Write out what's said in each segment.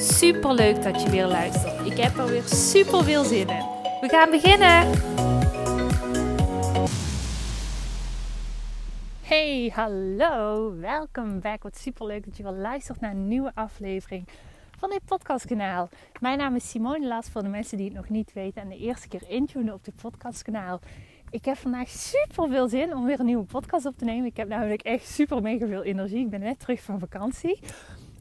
Super leuk dat je weer luistert. Ik heb er weer super veel zin in. We gaan beginnen. Hey, hallo. Welkom back. Wat super leuk dat je weer luistert naar een nieuwe aflevering van dit podcastkanaal. Mijn naam is Simone Las voor de mensen die het nog niet weten en de eerste keer intunen op dit podcastkanaal. Ik heb vandaag super veel zin om weer een nieuwe podcast op te nemen. Ik heb namelijk echt super mega veel energie. Ik ben net terug van vakantie.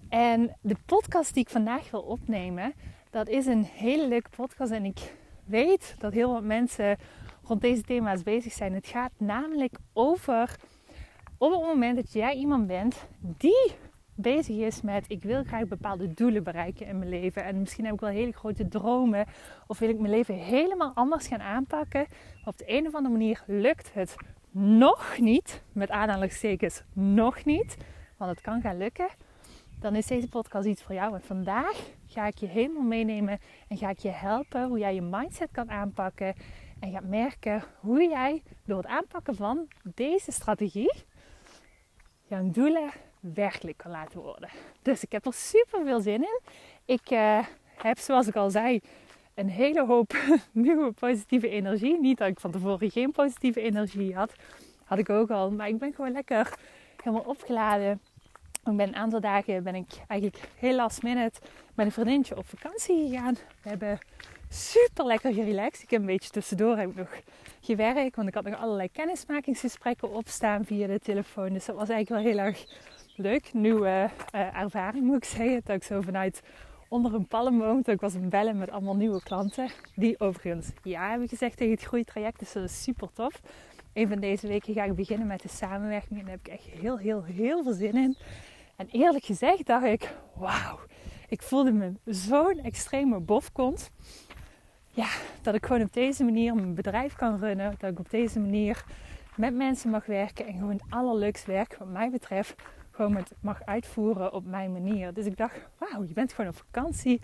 En de podcast die ik vandaag wil opnemen, dat is een hele leuke podcast. En ik weet dat heel wat mensen rond deze thema's bezig zijn. Het gaat namelijk over op het moment dat jij iemand bent die bezig is met ik wil graag bepaalde doelen bereiken in mijn leven. En misschien heb ik wel hele grote dromen. Of wil ik mijn leven helemaal anders gaan aanpakken. Maar op de een of andere manier lukt het nog niet. Met aanhalingstekens nog niet. Want het kan gaan lukken dan is deze podcast iets voor jou. En vandaag ga ik je helemaal meenemen en ga ik je helpen hoe jij je mindset kan aanpakken. En gaat merken hoe jij door het aanpakken van deze strategie jouw doelen werkelijk kan laten worden. Dus ik heb er super veel zin in. Ik uh, heb, zoals ik al zei, een hele hoop nieuwe positieve energie. Niet dat ik van tevoren geen positieve energie had. Had ik ook al. Maar ik ben gewoon lekker helemaal opgeladen ben een aantal dagen ben ik eigenlijk heel last minute met een vriendinnetje op vakantie gegaan. We hebben super lekker gerelaxed. Ik heb een beetje tussendoor heb ik nog gewerkt, want ik had nog allerlei kennismakingsgesprekken opstaan via de telefoon. Dus dat was eigenlijk wel heel erg leuk. Nieuwe uh, ervaring moet ik zeggen. Dat ik zo vanuit onder een palm woon. Dat ik was een bellen met allemaal nieuwe klanten. Die overigens ja hebben gezegd tegen het groeitraject. Dus dat is super tof. Een van deze weken ga ik beginnen met de samenwerking. En daar heb ik echt heel, heel, heel veel zin in. En eerlijk gezegd dacht ik, wauw, ik voelde me zo'n extreme bofkont. Ja, dat ik gewoon op deze manier mijn bedrijf kan runnen. Dat ik op deze manier met mensen mag werken. En gewoon het werk wat mij betreft gewoon mag uitvoeren op mijn manier. Dus ik dacht, wauw, je bent gewoon op vakantie.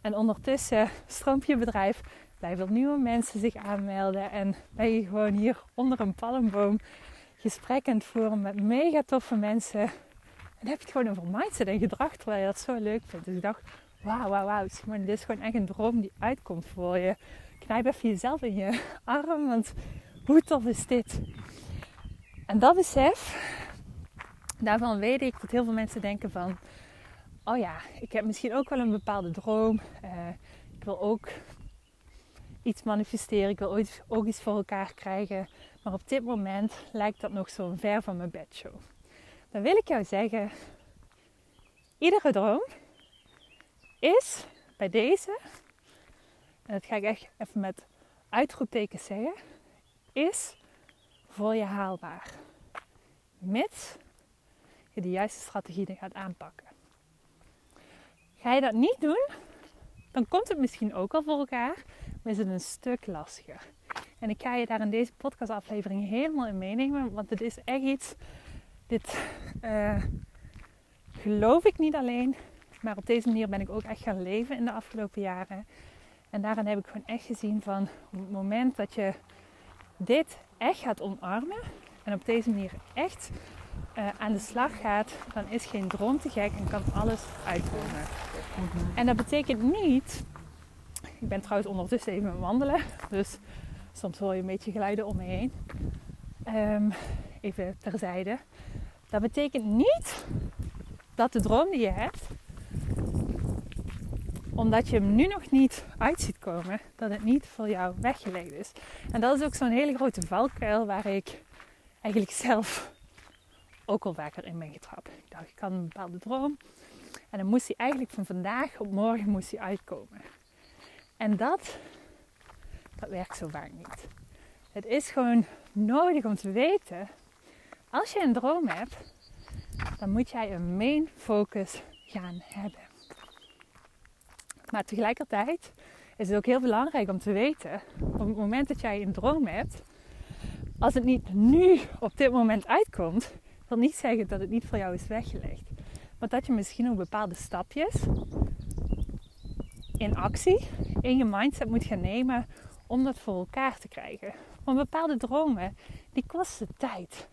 En ondertussen stroomt je bedrijf. Blijven nieuwe mensen zich aanmelden. En ben je gewoon hier onder een palmboom gesprekken het voeren met mega toffe mensen dan heb je gewoon over mindset en gedrag, terwijl je dat zo leuk vindt. Dus ik dacht, wauw, wauw, wauw. Dit is gewoon echt een droom die uitkomt voor je. Knijp even jezelf in je arm, want hoe tof is dit? En dat besef, daarvan weet ik dat heel veel mensen denken van... Oh ja, ik heb misschien ook wel een bepaalde droom. Uh, ik wil ook iets manifesteren. Ik wil ooit ook iets voor elkaar krijgen. Maar op dit moment lijkt dat nog zo'n ver van mijn bedshow dan wil ik jou zeggen: iedere droom is bij deze, en dat ga ik echt even met uitroeptekens zeggen, is voor je haalbaar. Mits je de juiste strategie gaat aanpakken. Ga je dat niet doen, dan komt het misschien ook al voor elkaar, maar is het een stuk lastiger. En ik ga je daar in deze podcastaflevering helemaal in meenemen, want het is echt iets dit uh, geloof ik niet alleen, maar op deze manier ben ik ook echt gaan leven in de afgelopen jaren. En daarin heb ik gewoon echt gezien van op het moment dat je dit echt gaat omarmen en op deze manier echt uh, aan de slag gaat, dan is geen droom te gek en kan alles uitkomen. En dat betekent niet. Ik ben trouwens ondertussen even wandelen, dus soms hoor je een beetje geluiden om me heen. Um, even terzijde. Dat betekent niet dat de droom die je hebt, omdat je hem nu nog niet uit ziet komen, dat het niet voor jou weggelegd is. En dat is ook zo'n hele grote valkuil waar ik eigenlijk zelf ook al vaker in ben getrapt. Ik dacht, ik had een bepaalde droom. En dan moest hij eigenlijk van vandaag op morgen moest hij uitkomen. En dat, dat werkt zo vaak niet. Het is gewoon nodig om te weten als je een droom hebt, dan moet jij een main focus gaan hebben. Maar tegelijkertijd is het ook heel belangrijk om te weten, op het moment dat jij een droom hebt, als het niet nu op dit moment uitkomt, wil niet zeggen dat het niet voor jou is weggelegd. Maar dat je misschien ook bepaalde stapjes in actie, in je mindset moet gaan nemen om dat voor elkaar te krijgen. Want bepaalde dromen, die kosten tijd.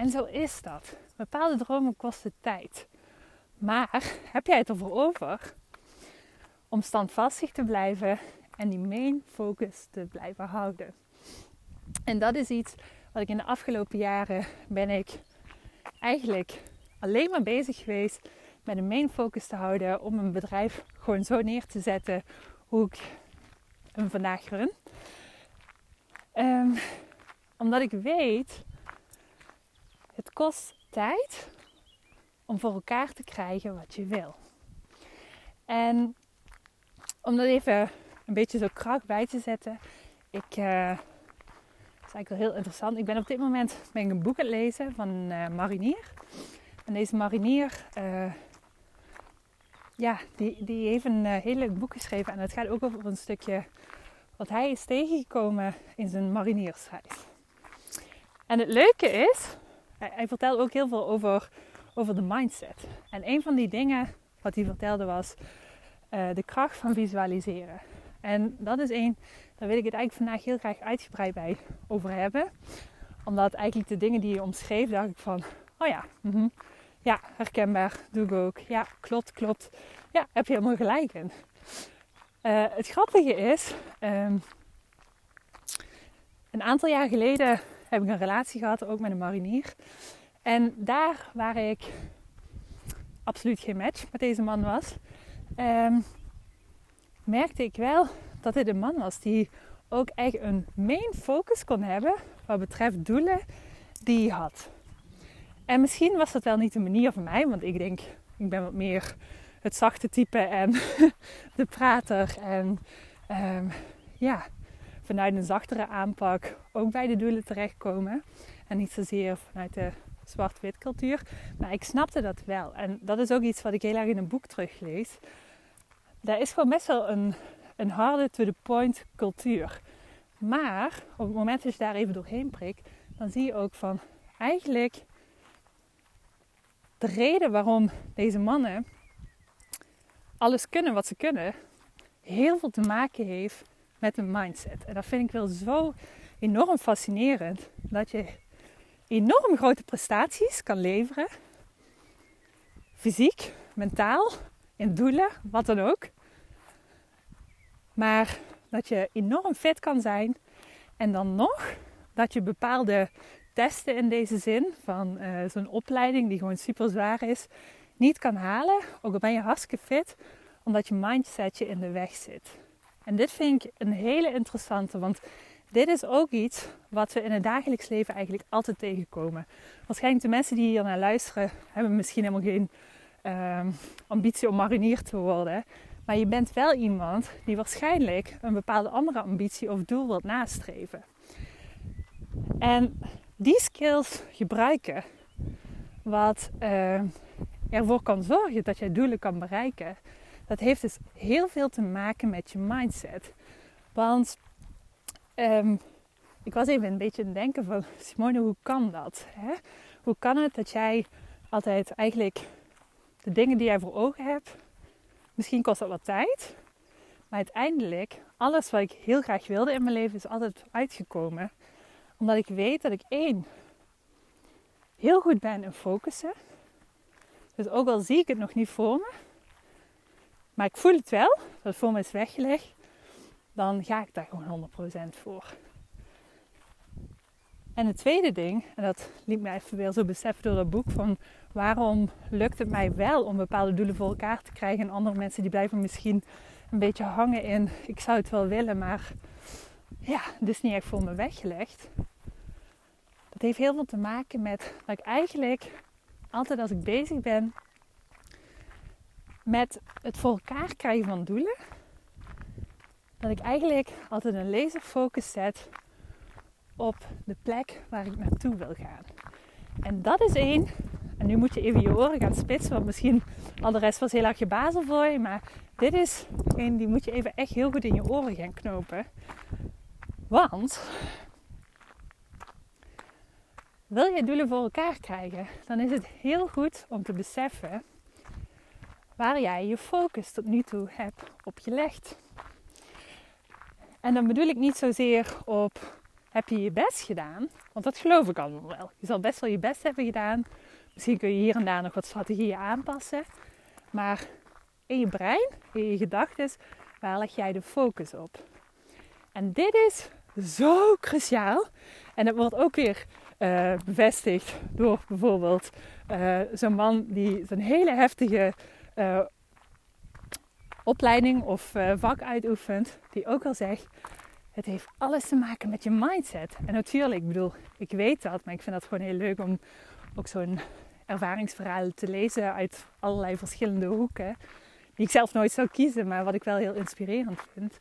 En zo is dat. Bepaalde dromen kosten tijd. Maar heb jij het ervoor over om standvastig te blijven en die main focus te blijven houden? En dat is iets wat ik in de afgelopen jaren ben ik eigenlijk alleen maar bezig geweest met een main focus te houden om een bedrijf gewoon zo neer te zetten hoe ik hem vandaag run. Um, omdat ik weet, het kost tijd om voor elkaar te krijgen wat je wil. En om dat even een beetje zo krak bij te zetten. Ik, uh, dat is eigenlijk wel heel interessant. Ik ben op dit moment ben ik een boek aan het lezen van een uh, marinier. En deze marinier, uh, ja, die, die heeft een heel leuk boek geschreven. En het gaat ook over een stukje wat hij is tegengekomen in zijn mariniersreis. En het leuke is, hij, hij vertelt ook heel veel over over de mindset. En een van die dingen wat hij vertelde was uh, de kracht van visualiseren. En dat is één, daar wil ik het eigenlijk vandaag heel graag uitgebreid bij over hebben. Omdat eigenlijk de dingen die je omschreef, dacht ik van, oh ja, mm ja, herkenbaar, doe ik ook. Ja, klopt, klopt. Ja, heb je helemaal gelijk in. Uh, het grappige is, um, een aantal jaar geleden heb ik een relatie gehad, ook met een marinier. En daar waar ik absoluut geen match met deze man was, um, merkte ik wel dat dit een man was die ook echt een main focus kon hebben wat betreft doelen die hij had. En misschien was dat wel niet de manier voor mij, want ik denk, ik ben wat meer het zachte type en de prater. En um, ja, vanuit een zachtere aanpak ook bij de doelen terechtkomen. En niet zozeer vanuit de zwart-wit cultuur. Maar ik snapte dat wel. En dat is ook iets wat ik heel erg in een boek teruglees. Daar is gewoon best wel een, een harde to-the-point cultuur. Maar op het moment dat je daar even doorheen prikt, dan zie je ook van eigenlijk de reden waarom deze mannen alles kunnen wat ze kunnen, heel veel te maken heeft met een mindset. En dat vind ik wel zo enorm fascinerend. Dat je enorm grote prestaties kan leveren. Fysiek, mentaal, in doelen, wat dan ook. Maar dat je enorm fit kan zijn en dan nog dat je bepaalde testen in deze zin van uh, zo'n opleiding die gewoon super zwaar is, niet kan halen. Ook al ben je hartstikke fit, omdat je mindset je in de weg zit. En dit vind ik een hele interessante, want dit is ook iets wat we in het dagelijks leven eigenlijk altijd tegenkomen. Waarschijnlijk de mensen die hier naar luisteren hebben misschien helemaal geen uh, ambitie om marinier te worden. Maar je bent wel iemand die waarschijnlijk een bepaalde andere ambitie of doel wilt nastreven. En die skills gebruiken, wat uh, ervoor kan zorgen dat je doelen kan bereiken, dat heeft dus heel veel te maken met je mindset. Want um, ik was even een beetje aan het denken van Simone, hoe kan dat? Hè? Hoe kan het dat jij altijd eigenlijk de dingen die jij voor ogen hebt, misschien kost dat wat tijd, maar uiteindelijk alles wat ik heel graag wilde in mijn leven is altijd uitgekomen, omdat ik weet dat ik één heel goed ben in focussen. Dus ook al zie ik het nog niet voor me, maar ik voel het wel, dat voor me is weggelegd dan ga ik daar gewoon 100% voor. En het tweede ding, en dat liet mij even weer zo beseffen door dat boek, van waarom lukt het mij wel om bepaalde doelen voor elkaar te krijgen en andere mensen die blijven misschien een beetje hangen in, ik zou het wel willen, maar ja, het is niet echt voor me weggelegd. Dat heeft heel veel te maken met dat ik eigenlijk altijd als ik bezig ben met het voor elkaar krijgen van doelen, dat ik eigenlijk altijd een laserfocus zet op de plek waar ik naartoe wil gaan. En dat is één, en nu moet je even je oren gaan spitsen, want misschien Al de rest was heel erg je bazel voor je. Maar dit is een die moet je even echt heel goed in je oren gaan knopen. Want wil je doelen voor elkaar krijgen, dan is het heel goed om te beseffen waar jij je focus tot nu toe hebt op gelegd. En dan bedoel ik niet zozeer op heb je je best gedaan, want dat geloof ik allemaal wel. Je zal best wel je best hebben gedaan. Misschien kun je hier en daar nog wat strategieën aanpassen. Maar in je brein, in je gedachten, waar leg jij de focus op? En dit is zo cruciaal. En dat wordt ook weer uh, bevestigd door bijvoorbeeld uh, zo'n man die zo'n hele heftige uh, opleiding of vak uitoefent, die ook al zegt: het heeft alles te maken met je mindset. En natuurlijk, ik bedoel, ik weet dat, maar ik vind dat gewoon heel leuk om ook zo'n ervaringsverhaal te lezen uit allerlei verschillende hoeken. Die ik zelf nooit zou kiezen, maar wat ik wel heel inspirerend vind.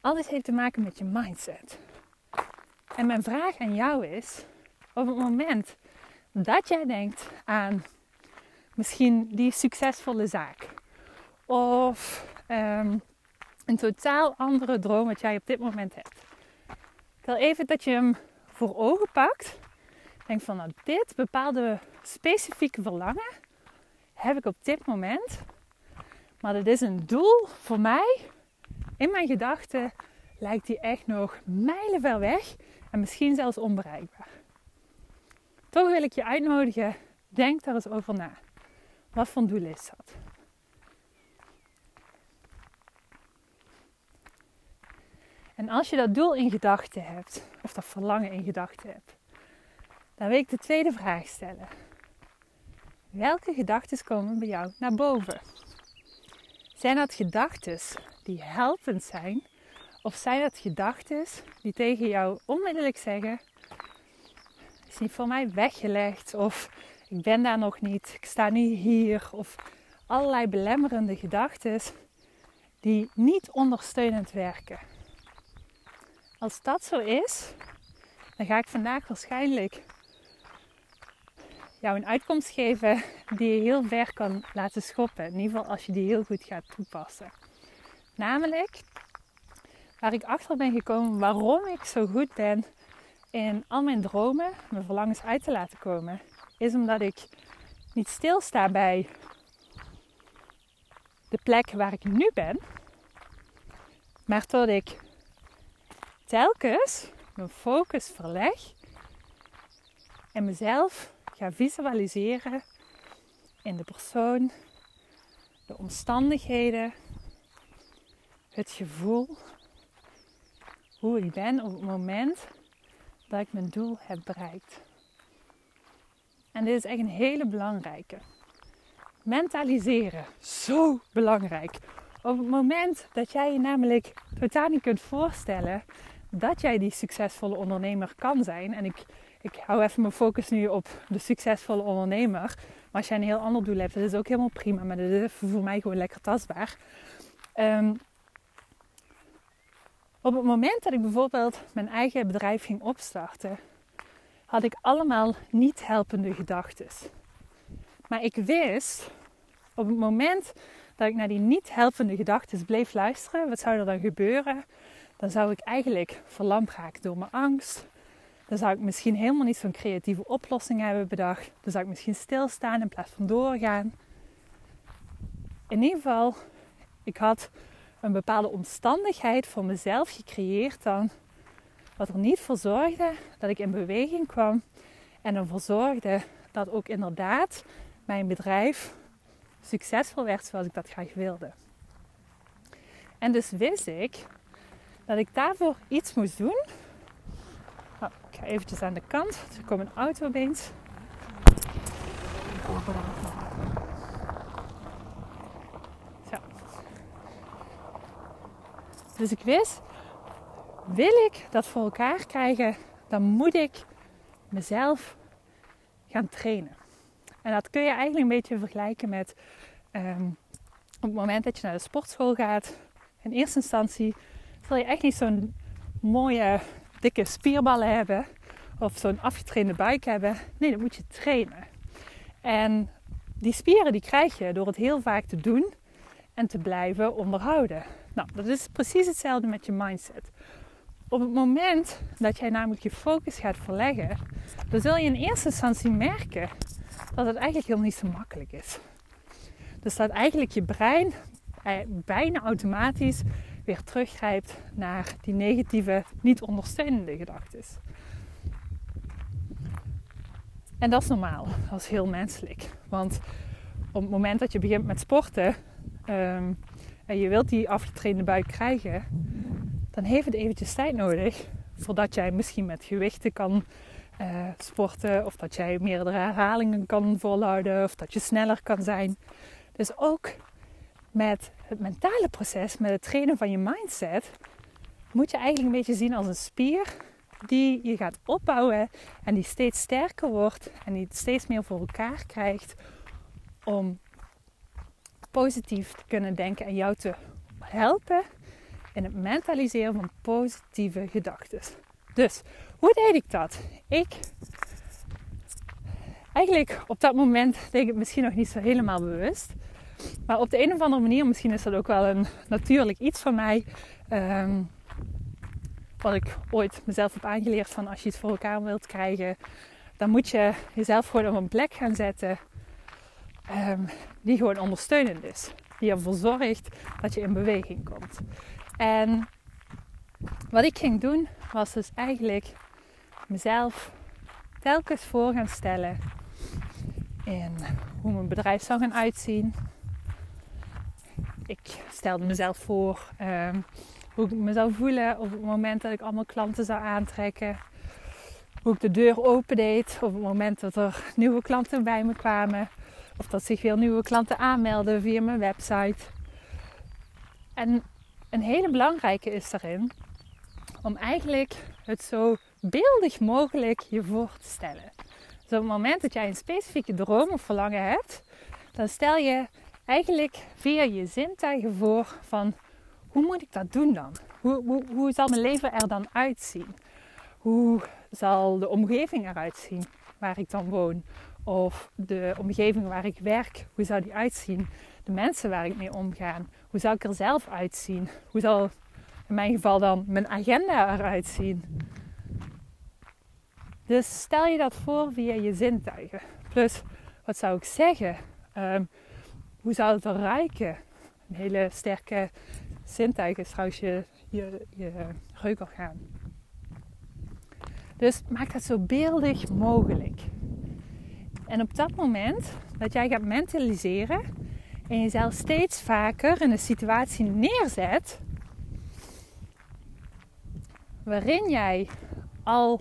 Alles heeft te maken met je mindset. En mijn vraag aan jou is: op het moment dat jij denkt aan misschien die succesvolle zaak, of um, een totaal andere droom wat jij op dit moment hebt. Ik wil even dat je hem voor ogen pakt. Denk van nou dit bepaalde specifieke verlangen heb ik op dit moment. Maar dat is een doel voor mij. In mijn gedachten lijkt die echt nog mijlenver weg en misschien zelfs onbereikbaar. Toch wil ik je uitnodigen, denk daar eens over na. Wat voor doel is dat? En als je dat doel in gedachten hebt, of dat verlangen in gedachten hebt, dan wil ik de tweede vraag stellen. Welke gedachten komen bij jou naar boven? Zijn dat gedachten die helpend zijn? Of zijn dat gedachten die tegen jou onmiddellijk zeggen: is niet voor mij weggelegd, of ik ben daar nog niet, ik sta niet hier, of allerlei belemmerende gedachten die niet ondersteunend werken? Als dat zo is, dan ga ik vandaag waarschijnlijk jou een uitkomst geven die je heel ver kan laten schoppen. In ieder geval als je die heel goed gaat toepassen. Namelijk, waar ik achter ben gekomen waarom ik zo goed ben in al mijn dromen, mijn verlangens uit te laten komen, is omdat ik niet stilsta bij de plek waar ik nu ben, maar tot ik telkens mijn focus verleg en mezelf ga visualiseren in de persoon, de omstandigheden, het gevoel, hoe ik ben op het moment dat ik mijn doel heb bereikt. En dit is echt een hele belangrijke. Mentaliseren, zo belangrijk. Op het moment dat jij je namelijk totaal niet kunt voorstellen dat jij die succesvolle ondernemer kan zijn. En ik, ik hou even mijn focus nu op de succesvolle ondernemer. Maar als jij een heel ander doel hebt, dat is ook helemaal prima. Maar dat is voor mij gewoon lekker tastbaar. Um, op het moment dat ik bijvoorbeeld mijn eigen bedrijf ging opstarten, had ik allemaal niet helpende gedachten. Maar ik wist op het moment dat ik naar die niet helpende gedachten bleef luisteren, wat zou er dan gebeuren? dan zou ik eigenlijk verlamd raken door mijn angst. Dan zou ik misschien helemaal niet zo'n creatieve oplossing hebben bedacht. Dan zou ik misschien stilstaan in plaats van doorgaan. In ieder geval, ik had een bepaalde omstandigheid voor mezelf gecreëerd dan. Wat er niet voor zorgde dat ik in beweging kwam. En ervoor zorgde dat ook inderdaad mijn bedrijf succesvol werd zoals ik dat graag wilde. En dus wist ik dat ik daarvoor iets moest doen. Nou, ik ga eventjes aan de kant. Er komt een auto opeens. Dus ik wist, wil ik dat voor elkaar krijgen, dan moet ik mezelf gaan trainen. En dat kun je eigenlijk een beetje vergelijken met um, op het moment dat je naar de sportschool gaat. In eerste instantie wil je echt niet zo'n mooie dikke spierballen hebben of zo'n afgetrainde buik hebben. Nee, dat moet je trainen. En die spieren die krijg je door het heel vaak te doen en te blijven onderhouden. Nou, dat is precies hetzelfde met je mindset. Op het moment dat jij namelijk je focus gaat verleggen, dan zul je in eerste instantie merken dat het eigenlijk heel niet zo makkelijk is. Dus dat eigenlijk je brein eh, bijna automatisch weer teruggrijpt naar die negatieve, niet ondersteunende gedachten. En dat is normaal, dat is heel menselijk. Want op het moment dat je begint met sporten um, en je wilt die afgetrainde buik krijgen, dan heeft het eventjes tijd nodig voordat jij misschien met gewichten kan uh, sporten of dat jij meerdere herhalingen kan volhouden of dat je sneller kan zijn. Dus ook met het mentale proces, met het trainen van je mindset, moet je eigenlijk een beetje zien als een spier die je gaat opbouwen en die steeds sterker wordt en die steeds meer voor elkaar krijgt om positief te kunnen denken en jou te helpen in het mentaliseren van positieve gedachten. Dus hoe deed ik dat? Ik eigenlijk op dat moment deed ik misschien nog niet zo helemaal bewust. Maar op de een of andere manier, misschien is dat ook wel een natuurlijk iets van mij. Um, wat ik ooit mezelf heb aangeleerd van als je iets voor elkaar wilt krijgen, dan moet je jezelf gewoon op een plek gaan zetten um, die gewoon ondersteunend is. Die ervoor zorgt dat je in beweging komt. En wat ik ging doen, was dus eigenlijk mezelf telkens voor gaan stellen in hoe mijn bedrijf zou gaan uitzien. Ik stelde mezelf voor um, hoe ik me zou voelen op het moment dat ik allemaal klanten zou aantrekken. Hoe ik de deur open deed op het moment dat er nieuwe klanten bij me kwamen. Of dat zich weer nieuwe klanten aanmelden via mijn website. En een hele belangrijke is daarin om eigenlijk het zo beeldig mogelijk je voor te stellen. Dus op het moment dat jij een specifieke droom of verlangen hebt, dan stel je eigenlijk via je zintuigen voor van hoe moet ik dat doen dan? Hoe, hoe, hoe zal mijn leven er dan uitzien? Hoe zal de omgeving eruit zien waar ik dan woon? Of de omgeving waar ik werk, hoe zou die uitzien? De mensen waar ik mee omga, hoe zou ik er zelf uitzien? Hoe zal in mijn geval dan mijn agenda eruit zien? Dus stel je dat voor via je zintuigen. Plus, wat zou ik zeggen? Um, hoe zou het er ruiken? Een hele sterke zintuig is trouwens je, je, je reukorgaan. Dus maak dat zo beeldig mogelijk. En op dat moment dat jij gaat mentaliseren en jezelf steeds vaker in een situatie neerzet waarin jij al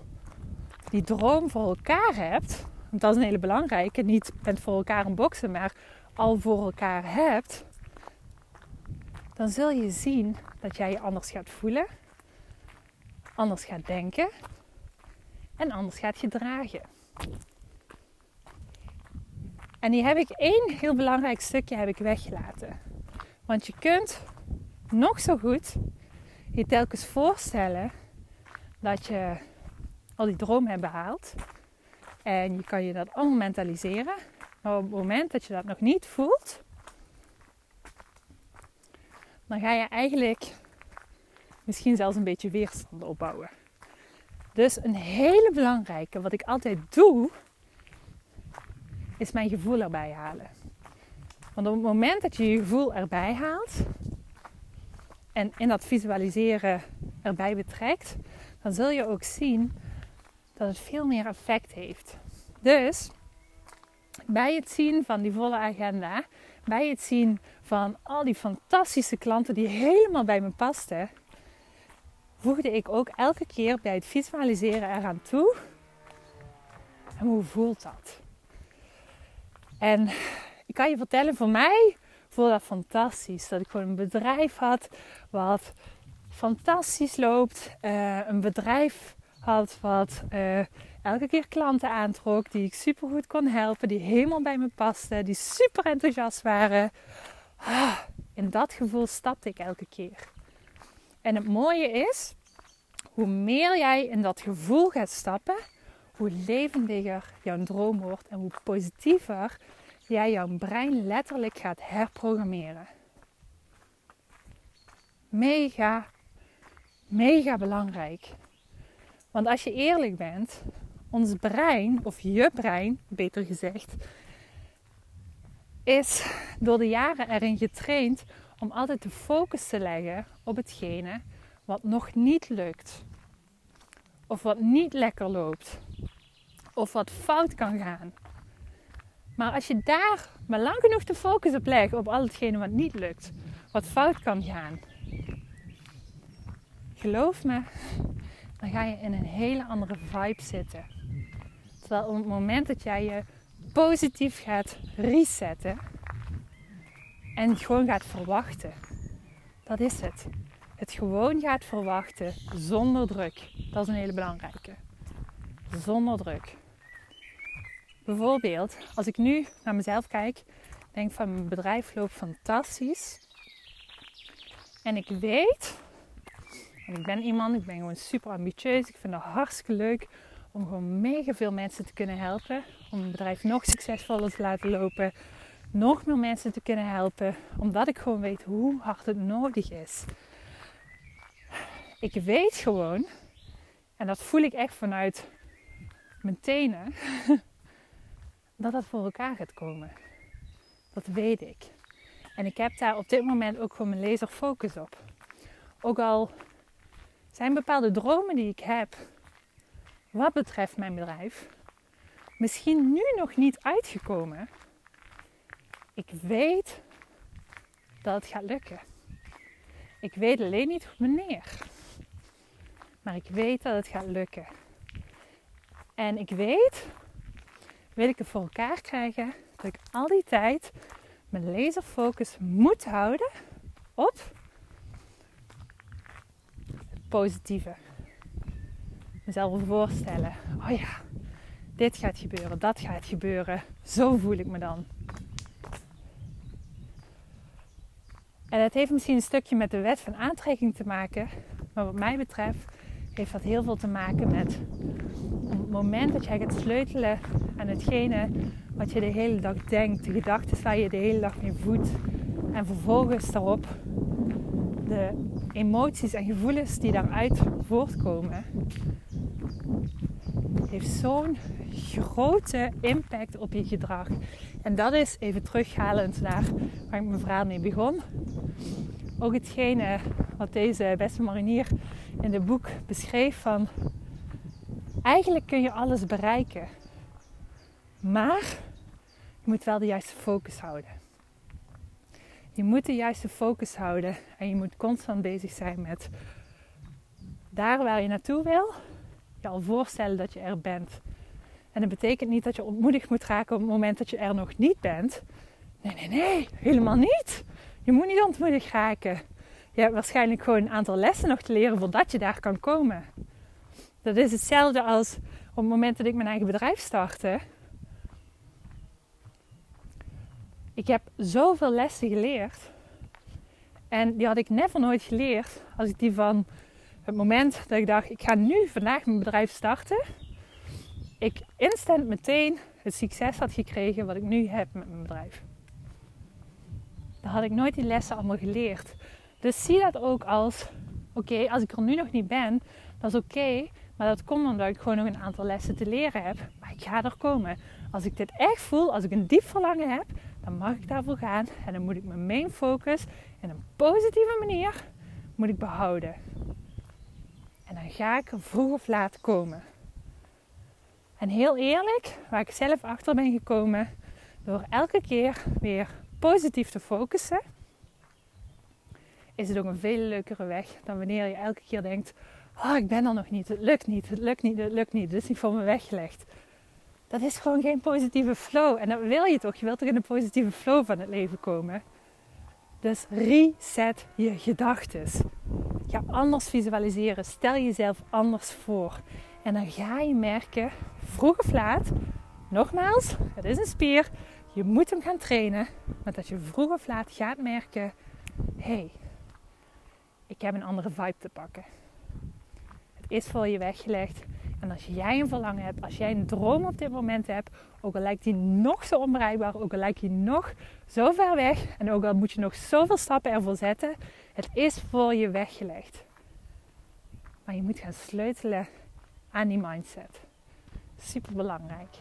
die droom voor elkaar hebt, want dat is een hele belangrijke, niet bent voor elkaar een boksen, maar al voor elkaar hebt, dan zul je zien dat jij je anders gaat voelen, anders gaat denken en anders gaat gedragen. En die heb ik één heel belangrijk stukje heb ik weggelaten. Want je kunt nog zo goed je telkens voorstellen dat je al die droom hebt behaald. En je kan je dat allemaal mentaliseren. Maar op het moment dat je dat nog niet voelt, dan ga je eigenlijk misschien zelfs een beetje weerstand opbouwen. Dus een hele belangrijke, wat ik altijd doe, is mijn gevoel erbij halen. Want op het moment dat je je gevoel erbij haalt en in dat visualiseren erbij betrekt, dan zul je ook zien dat het veel meer effect heeft. Dus bij het zien van die volle agenda, bij het zien van al die fantastische klanten die helemaal bij me pasten, voegde ik ook elke keer bij het visualiseren eraan toe. En hoe voelt dat? En ik kan je vertellen, voor mij voelde dat fantastisch. Dat ik gewoon een bedrijf had wat fantastisch loopt. Uh, een bedrijf had wat uh, elke keer klanten aantrok, die ik super goed kon helpen, die helemaal bij me pasten, die super enthousiast waren. Ah, in dat gevoel stapte ik elke keer. En het mooie is, hoe meer jij in dat gevoel gaat stappen, hoe levendiger jouw droom wordt en hoe positiever jij jouw brein letterlijk gaat herprogrammeren. Mega, mega belangrijk. Want als je eerlijk bent, ons brein, of je brein beter gezegd, is door de jaren erin getraind om altijd de focus te leggen op hetgene wat nog niet lukt. Of wat niet lekker loopt. Of wat fout kan gaan. Maar als je daar maar lang genoeg de focus op legt op al hetgene wat niet lukt, wat fout kan gaan, geloof me, dan ga je in een hele andere vibe zitten. Terwijl op het moment dat jij je positief gaat resetten en gewoon gaat verwachten, dat is het. Het gewoon gaat verwachten zonder druk. Dat is een hele belangrijke. Zonder druk. Bijvoorbeeld, als ik nu naar mezelf kijk, denk van mijn bedrijf loopt fantastisch. En ik weet, en ik ben iemand, ik ben gewoon super ambitieus. Ik vind het hartstikke leuk om gewoon mega veel mensen te kunnen helpen. Om mijn bedrijf nog succesvoller te laten lopen. Nog meer mensen te kunnen helpen. Omdat ik gewoon weet hoe hard het nodig is. Ik weet gewoon, en dat voel ik echt vanuit mijn tenen, dat dat voor elkaar gaat komen. Dat weet ik. En ik heb daar op dit moment ook gewoon mijn laser focus op. Ook al zijn bepaalde dromen die ik heb wat betreft mijn bedrijf misschien nu nog niet uitgekomen. Ik weet dat het gaat lukken. Ik weet alleen niet wanneer. Maar ik weet dat het gaat lukken. En ik weet, wil ik het voor elkaar krijgen, dat ik al die tijd mijn laserfocus moet houden op het positieve. Mezelf voorstellen, oh ja, dit gaat gebeuren, dat gaat gebeuren. Zo voel ik me dan. En het heeft misschien een stukje met de wet van aantrekking te maken. Maar wat mij betreft heeft dat heel veel te maken met het moment dat jij gaat sleutelen aan hetgene wat je de hele dag denkt, de gedachten waar je de hele dag mee voedt. En vervolgens daarop de emoties en gevoelens die daaruit voortkomen, heeft zo'n grote impact op je gedrag. En dat is even terughalend naar waar ik mijn verhaal mee begon. Ook hetgene wat deze beste marinier in het boek beschreef van eigenlijk kun je alles bereiken. Maar je moet wel de juiste focus houden. Je moet de juiste focus houden en je moet constant bezig zijn met daar waar je naartoe wil, je al voorstellen dat je er bent. En dat betekent niet dat je ontmoedigd moet raken op het moment dat je er nog niet bent. Nee, nee, nee, helemaal niet. Je moet niet ontmoedigd raken. Je hebt waarschijnlijk gewoon een aantal lessen nog te leren voordat je daar kan komen. Dat is hetzelfde als op het moment dat ik mijn eigen bedrijf startte. Ik heb zoveel lessen geleerd. En die had ik never nooit geleerd als ik die van het moment dat ik dacht, ik ga nu vandaag mijn bedrijf starten. Ik instant meteen het succes had gekregen wat ik nu heb met mijn bedrijf. Dan had ik nooit die lessen allemaal geleerd. Dus zie dat ook als, oké, als ik er nu nog niet ben, dat is oké. Maar dat komt omdat ik gewoon nog een aantal lessen te leren heb. Maar ik ga er komen. Als ik dit echt voel, als ik een diep verlangen heb, dan mag ik daarvoor gaan. En dan moet ik mijn main focus in een positieve manier moet ik behouden. En dan ga ik er vroeg of laat komen. En heel eerlijk, waar ik zelf achter ben gekomen, door elke keer weer positief te focussen, is het ook een veel leukere weg dan wanneer je elke keer denkt: Oh, ik ben er nog niet, het lukt niet, het lukt niet, het lukt niet, het is niet voor me weggelegd. Dat is gewoon geen positieve flow. En dat wil je toch? Je wilt toch in een positieve flow van het leven komen? Dus reset je gedachten. Ga anders visualiseren. Stel jezelf anders voor. En dan ga je merken, vroeg of laat, nogmaals, het is een spier. Je moet hem gaan trainen. Maar dat je vroeg of laat gaat merken, hé, hey, ik heb een andere vibe te pakken. Is voor je weggelegd. En als jij een verlangen hebt, als jij een droom op dit moment hebt, ook al lijkt die nog zo onbereikbaar, ook al lijkt die nog zo ver weg en ook al moet je nog zoveel stappen ervoor zetten, het is voor je weggelegd. Maar je moet gaan sleutelen aan die mindset. Super belangrijk.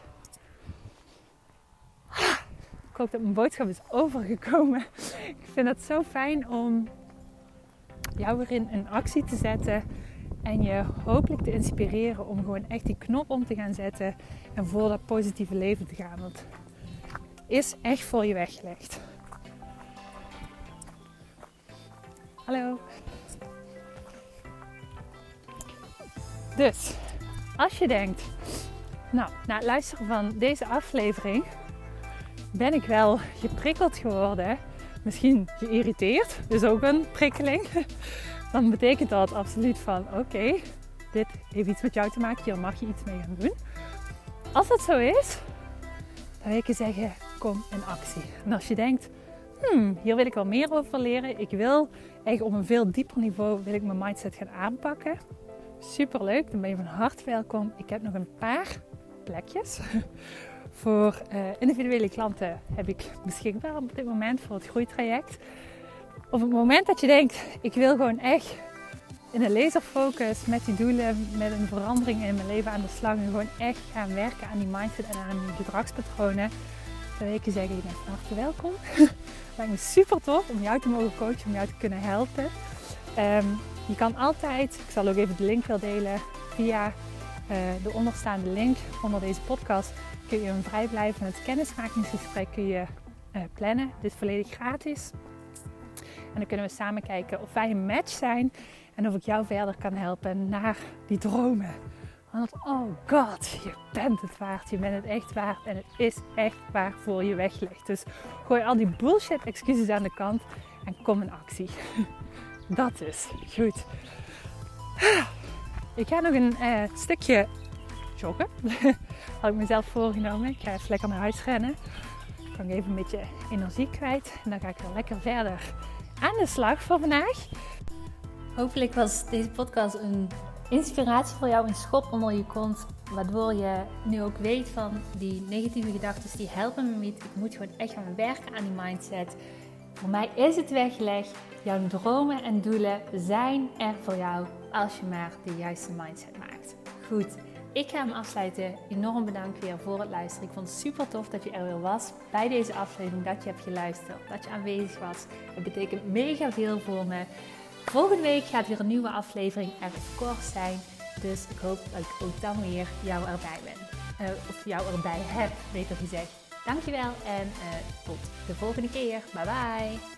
Ik hoop dat mijn boodschap is overgekomen. Ik vind het zo fijn om jou weer in een actie te zetten en je hopelijk te inspireren om gewoon echt die knop om te gaan zetten en voor dat positieve leven te gaan. Want is echt voor je weggelegd. Hallo. Dus, als je denkt, nou, na het luisteren van deze aflevering ben ik wel geprikkeld geworden, misschien geïrriteerd, dus ook een prikkeling, dan betekent dat absoluut van oké, dit heeft iets met jou te maken, hier mag je iets mee gaan doen. Als dat zo is, dan wil ik je zeggen, kom in actie. En als je denkt, hmm, hier wil ik wel meer over leren, ik wil eigenlijk op een veel dieper niveau wil ik mijn mindset gaan aanpakken. Super leuk, dan ben je van harte welkom. Ik heb nog een paar plekjes. Voor uh, individuele klanten heb ik beschikbaar op dit moment voor het groeitraject. Op het moment dat je denkt, ik wil gewoon echt in een laserfocus met die doelen, met een verandering in mijn leven aan de slag en gewoon echt gaan werken aan die mindset en aan die gedragspatronen, dan wil ik je zeggen, je bent van harte welkom. Het lijkt me super tof om jou te mogen coachen, om jou te kunnen helpen. Um, je kan altijd, ik zal ook even de link wel delen, via uh, de onderstaande link onder deze podcast kun je een vrijblijvend kennismakingsgesprek kun je, uh, plannen. Dit is volledig gratis. En dan kunnen we samen kijken of wij een match zijn en of ik jou verder kan helpen naar die dromen. Want oh god, je bent het waard. Je bent het echt waard. En het is echt waar voor je weggelegd. Dus gooi al die bullshit excuses aan de kant en kom in actie. Dat is goed. Ik ga nog een uh, stukje joggen. Had ik mezelf voorgenomen. Ik ga even lekker naar huis rennen. Dan kan ik even een beetje energie kwijt. En dan ga ik weer lekker verder aan de slag voor vandaag. Hopelijk was deze podcast een inspiratie voor jou, een schop onder je kont. Waardoor je nu ook weet van die negatieve gedachten, die helpen me niet. Ik moet gewoon echt gaan werken aan die mindset. Voor mij is het weggelegd. Jouw dromen en doelen zijn er voor jou als je maar de juiste mindset maakt. Goed, ik ga hem afsluiten. Enorm bedankt weer voor het luisteren. Ik vond het super tof dat je er weer was bij deze aflevering. Dat je hebt geluisterd, dat je aanwezig was. Het betekent mega veel voor me. Volgende week gaat weer een nieuwe aflevering er kort zijn. Dus ik hoop dat ik ook dan weer jou erbij ben. Uh, of jou erbij heb, beter gezegd. Dankjewel en uh, tot de volgende keer. Bye bye.